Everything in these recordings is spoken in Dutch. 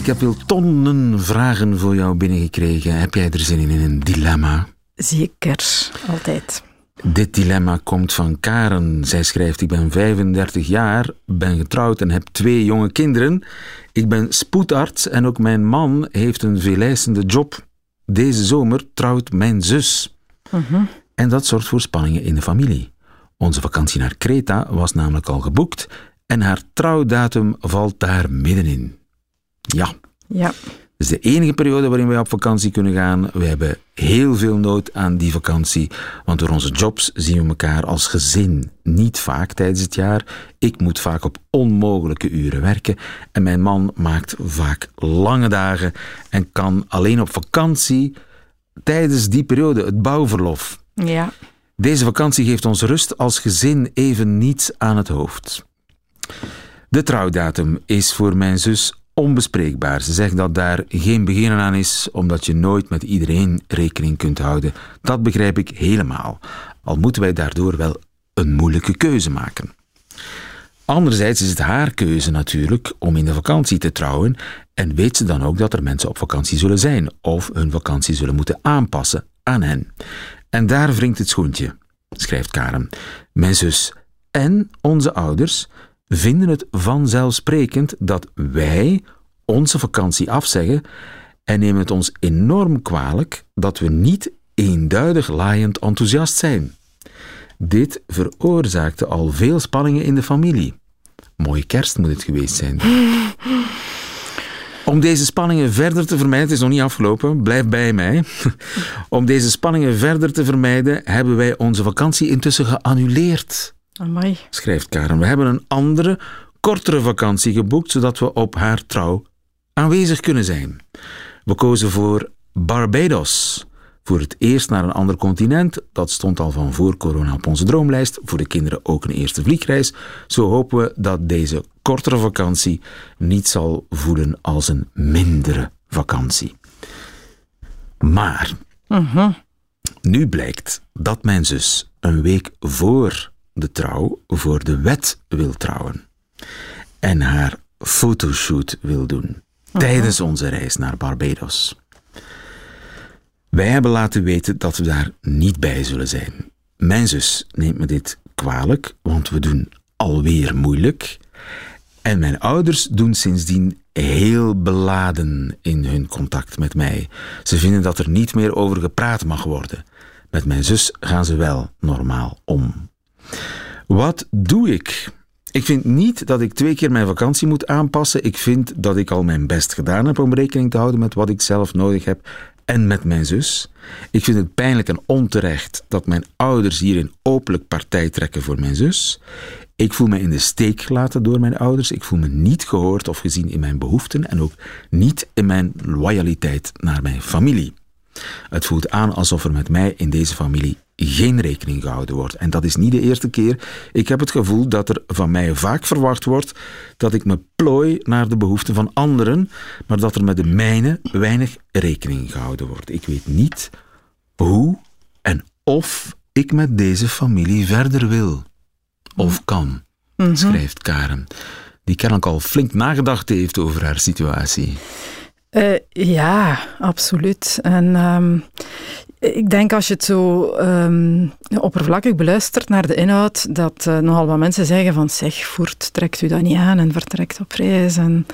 Ik heb wel tonnen vragen voor jou binnengekregen. Heb jij er zin in, in een dilemma? Zeker, altijd. Dit dilemma komt van Karen. Zij schrijft: Ik ben 35 jaar, ben getrouwd en heb twee jonge kinderen. Ik ben spoedarts en ook mijn man heeft een veeleisende job. Deze zomer trouwt mijn zus. En dat zorgt voor spanningen in de familie. Onze vakantie naar Kreta was namelijk al geboekt en haar trouwdatum valt daar middenin. Ja, Ja, het is de enige periode waarin wij op vakantie kunnen gaan. We hebben heel veel nood aan die vakantie, want door onze jobs zien we elkaar als gezin niet vaak tijdens het jaar. Ik moet vaak op onmogelijke uren werken en mijn man maakt vaak lange dagen en kan alleen op vakantie tijdens die periode het bouwverlof. ja. Deze vakantie geeft ons rust als gezin even niets aan het hoofd. De trouwdatum is voor mijn zus onbespreekbaar. Ze zegt dat daar geen beginnen aan is, omdat je nooit met iedereen rekening kunt houden. Dat begrijp ik helemaal. Al moeten wij daardoor wel een moeilijke keuze maken. Anderzijds is het haar keuze natuurlijk om in de vakantie te trouwen en weet ze dan ook dat er mensen op vakantie zullen zijn of hun vakantie zullen moeten aanpassen aan hen. En daar wringt het schoentje, schrijft Karen. Mijn zus en onze ouders vinden het vanzelfsprekend dat wij onze vakantie afzeggen en nemen het ons enorm kwalijk dat we niet eenduidig laaiend enthousiast zijn. Dit veroorzaakte al veel spanningen in de familie. Mooie kerst moet het geweest zijn. Om deze spanningen verder te vermijden, het is nog niet afgelopen, blijf bij mij. Om deze spanningen verder te vermijden, hebben wij onze vakantie intussen geannuleerd, Amai. schrijft Karen. We hebben een andere, kortere vakantie geboekt, zodat we op haar trouw aanwezig kunnen zijn. We kozen voor Barbados. Voor het eerst naar een ander continent. Dat stond al van voor corona op onze droomlijst. Voor de kinderen ook een eerste vliegreis. Zo hopen we dat deze kortere vakantie niet zal voelen als een mindere vakantie. Maar nu blijkt dat mijn zus een week voor de trouw voor de wet wil trouwen. En haar fotoshoot wil doen. Tijdens onze reis naar Barbados. Wij hebben laten weten dat we daar niet bij zullen zijn. Mijn zus neemt me dit kwalijk, want we doen alweer moeilijk. En mijn ouders doen sindsdien heel beladen in hun contact met mij. Ze vinden dat er niet meer over gepraat mag worden. Met mijn zus gaan ze wel normaal om. Wat doe ik? Ik vind niet dat ik twee keer mijn vakantie moet aanpassen. Ik vind dat ik al mijn best gedaan heb om rekening te houden met wat ik zelf nodig heb en met mijn zus. Ik vind het pijnlijk en onterecht dat mijn ouders hierin openlijk partij trekken voor mijn zus. Ik voel me in de steek gelaten door mijn ouders. Ik voel me niet gehoord of gezien in mijn behoeften en ook niet in mijn loyaliteit naar mijn familie. Het voelt aan alsof er met mij in deze familie geen rekening gehouden wordt. En dat is niet de eerste keer. Ik heb het gevoel dat er van mij vaak verwacht wordt dat ik me plooi naar de behoeften van anderen, maar dat er met de mijne weinig rekening gehouden wordt. Ik weet niet hoe en of ik met deze familie verder wil. Of kan, schrijft Karen, die kennelijk al flink nagedacht heeft over haar situatie. Eh, ja, absoluut. En ehm, ik denk als je het zo ehm, oppervlakkig beluistert naar de inhoud, dat eh, nogal wat mensen zeggen van zeg, voert, trekt u dat niet aan en vertrekt op reis en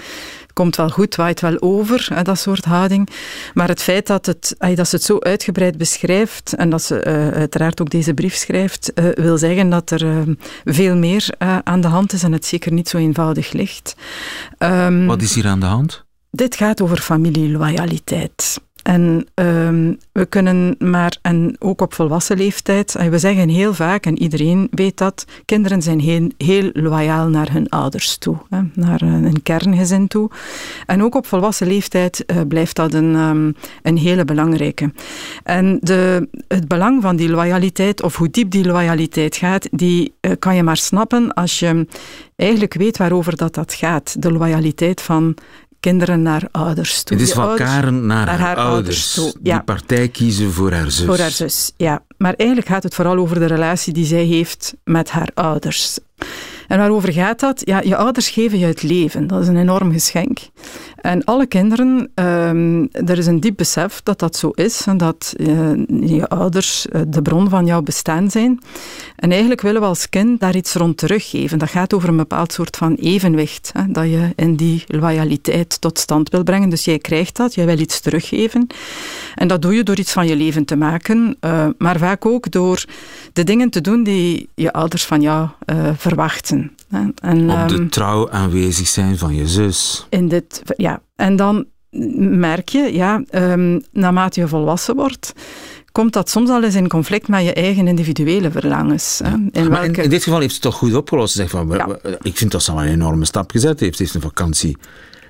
komt wel goed, waait wel over, hè, dat soort houding. Maar het feit dat, het, dat ze het zo uitgebreid beschrijft en dat ze eh, uiteraard ook deze brief schrijft, eh, wil zeggen dat er eh, veel meer aan de hand is en het zeker niet zo eenvoudig ligt. Ehm, Wat is hier aan de hand? dit gaat over familieloyaliteit. En ehm, we kunnen maar, en ook op volwassen leeftijd, we zeggen heel vaak, en iedereen weet dat, kinderen zijn heel, loyaal naar hun ouders toe, hè, naar een kerngezin toe. En ook op volwassen leeftijd uh, blijft dat een, um, een hele belangrijke. En de, het belang van die loyaliteit, of hoe diep die loyaliteit gaat, die uh, kan je maar snappen als je eigenlijk weet waarover dat, dat gaat. De loyaliteit van kinderen naar ouders toe. Het is van Karen naar, naar haar, ouders. toe. Ja. Die partij kiezen voor haar zus. Voor haar zus, ja. Maar eigenlijk gaat het vooral over de relatie die zij heeft met haar ouders. En waarover gaat dat? Ja, je ouders geven je het leven. Dat is een enorm geschenk. En alle kinderen, um, er is een diep besef dat dat zo is en dat uh, je ouders uh, de bron van jouw bestaan zijn. En eigenlijk willen we als kind daar iets rond teruggeven. Dat gaat over een bepaald soort van evenwicht, hè, dat je in die loyaliteit tot stand wil brengen. Dus jij krijgt dat, jij wil iets teruggeven. En dat doe je door iets van je leven te maken, uh, maar vaak ook door de dingen te doen die je ouders van jou verwachten. En, Op de um, trouw aanwezig zijn van je zus. In dit, ja, en dan merk je, ja, um, naarmate je volwassen wordt, komt dat soms al eens in conflict met je eigen individuele verlangens. Ja. In, maar in, in, dit geval heeft ze toch goed opgelost. Ze zegt van, ja. Ik vind dat ze al een enorme stap gezet heeft. Ze heeft een vakantie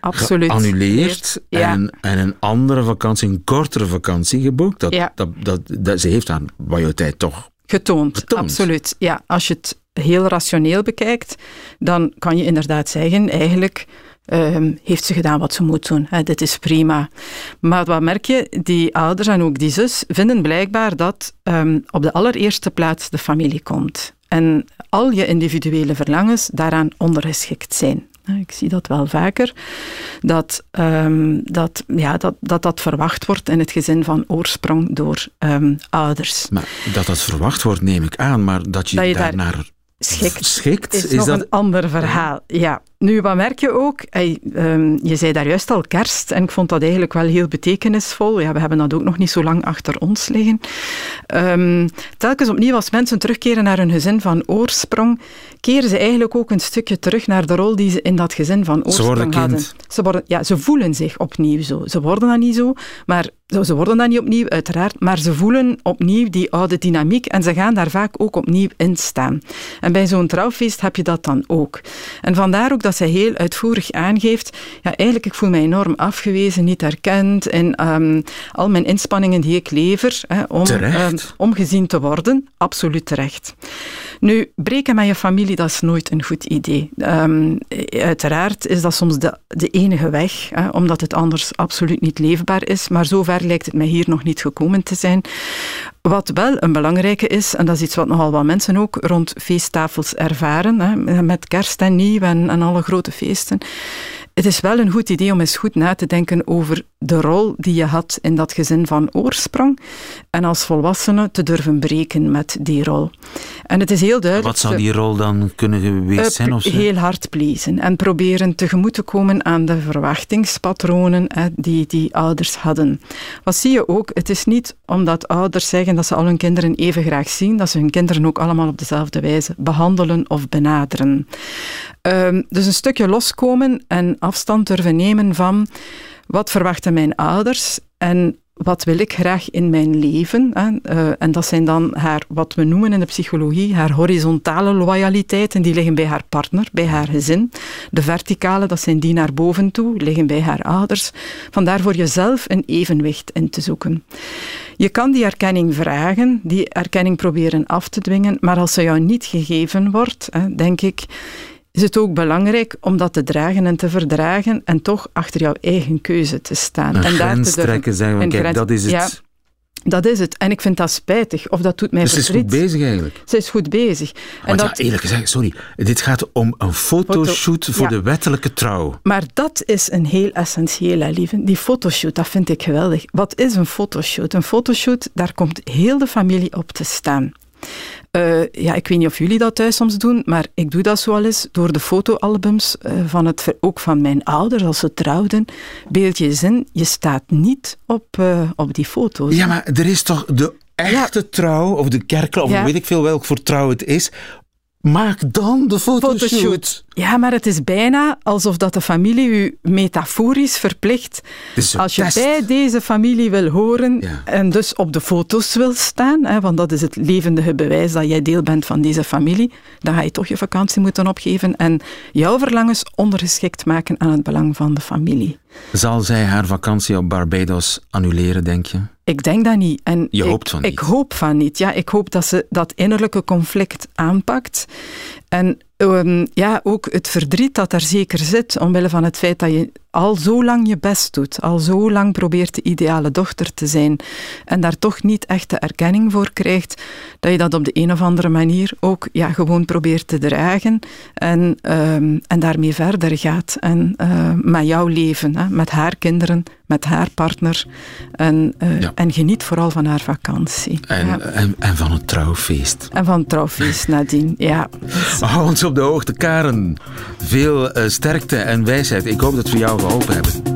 Absoluut. geannuleerd ja. en, en, een andere vakantie, een kortere vakantie geboekt. Dat, dat, dat, dat, ze heeft aan tijd toch getoond. getoond. Absoluut. Ja, als je het heel rationeel bekijkt, dan kan je inderdaad zeggen, eigenlijk um, heeft ze gedaan wat ze moet doen. Hè, dit is prima. Maar wat merk je? Die ouders en ook die zus vinden blijkbaar dat um, op de allereerste plaats de familie komt. En al je individuele verlangens daaraan ondergeschikt zijn. Ik zie dat wel vaker, dat, um, dat, ja, dat, dat dat verwacht wordt in het gezin van oorsprong door um, ouders. Maar dat dat verwacht wordt, neem ik aan, maar dat je, dat je daarnaar daar schikt, schikt is, is nog dat... een ander verhaal. Ja. Nu, wat merk je ook? Hey, um, je zei daar juist al kerst en ik vond dat eigenlijk wel heel betekenisvol. Ja, we hebben dat ook nog niet zo lang achter ons liggen. Um, telkens opnieuw als mensen terugkeren naar hun gezin van oorsprong, keren ze eigenlijk ook een stukje terug naar de rol die ze in dat gezin van oorsprong ze hadden. Ze, worden, ja, ze voelen zich opnieuw zo. Ze worden dat niet zo, maar ze worden dat niet opnieuw, uiteraard, maar ze voelen opnieuw die oude dynamiek en ze gaan daar vaak ook opnieuw in staan. En bij zo'n trouwfeest heb je dat dan ook. En vandaar ook dat zij heel uitvoerig aangeeft, ja, eigenlijk ik voel mij enorm afgewezen, niet erkend in um, al mijn inspanningen die ik lever hè, om, um, om gezien te worden. Absoluut terecht. Nu, breken met je familie, dat is nooit een goed idee. Um, uiteraard is dat soms de, de enige weg, hè, omdat het anders absoluut niet leefbaar is, maar zover lijkt het mij hier nog niet gekomen te zijn. Wat wel een belangrijke is, en dat is iets wat nogal wat mensen ook rond feesttafels ervaren, hè, met kerst en nieuw en, en alle grote feesten, het is wel een goed idee om eens goed na te denken over de rol die je had in dat gezin van oorsprong en als volwassene te durven breken met die rol. En het is heel duidelijk... Wat zou die rol dan kunnen geweest zijn? Of heel hard pleasen en proberen tegemoet te komen aan de verwachtingspatronen hè, die die ouders hadden. Wat zie je ook? Het is niet omdat ouders zeggen dat ze al hun kinderen even graag zien, dat ze hun kinderen ook allemaal op dezelfde wijze behandelen of benaderen. Um, dus een stukje loskomen en afstand durven nemen van wat verwachten mijn ouders en wat wil ik graag in mijn leven? Uh, en dat zijn dan haar, wat we noemen in de psychologie, haar horizontale loyaliteiten, die liggen bij haar partner, bij haar gezin. De verticale, dat zijn die naar boven toe, liggen bij haar ouders. Vandaar voor jezelf een evenwicht in te zoeken. Je kan die erkenning vragen, die erkenning proberen af te dwingen, maar als ze jou niet gegeven wordt, denk ik, is het ook belangrijk om dat te dragen en te verdragen en toch achter jouw eigen keuze te staan. Een en grens daar te trekken, zeggen we, kijk, grens, dat is het. Ja, dat is het. En ik vind dat spijtig. Of dat doet mij dus verdriet. ze is goed bezig eigenlijk. Ze is goed bezig. En Want dat... ja, eerlijk gezegd, sorry. Dit gaat om een fotoshoot Foto, voor ja. de wettelijke trouw. Maar dat is een heel essentieel, lieve. Die fotoshoot, dat vind ik geweldig. Wat is een fotoshoot? Een fotoshoot, daar komt heel de familie op te staan. Uh, ja, ik weet niet of jullie dat thuis soms doen, maar ik doe dat zo al eens door de fotoalbums uh, van het, ook van mijn ouders als ze trouwden. Beeld je eens in, je staat niet op, uh, op die foto's. Ja, maar er is toch de echte ja. trouw, of de kerkel, of ja. weet ik veel welk voor trouw het is, Maak dan de fotoshoot. Ja, maar het is bijna alsof dat de familie u metaforisch verplicht. Als je bij deze familie wil horen en dus op de foto's wil staan, hè, want dat is het levendige bewijs dat jij deel bent van deze familie, dan ga je toch je vakantie moeten opgeven en jouw verlangens ondergeschikt maken aan het belang van de familie. Zal zij haar vakantie op Barbados annuleren, denk je? Ik denk dat niet. En je ik, hoopt van niet? Ik hoop van niet. Ja, ik hoop dat ze dat innerlijke conflict aanpakt. En um, ja, ook het verdriet dat er zeker zit, omwille van het feit dat je al zo lang je best doet, al zo lang probeert de ideale dochter te zijn en daar toch niet echt de erkenning voor krijgt, dat je dat op de een of andere manier ook ja, gewoon probeert te dragen en, um, en daarmee verder gaat. En uh, met jouw leven, hè, met haar kinderen, met haar partner en, uh, ja. en geniet vooral van haar vakantie. En, ja. en, en, van het trouwfeest. En van het trouwfeest nadien, ja. Hou ons op de hoogte, Karen. Veel uh, sterkte en wijsheid. Ik hoop dat we jou geholpen hebben.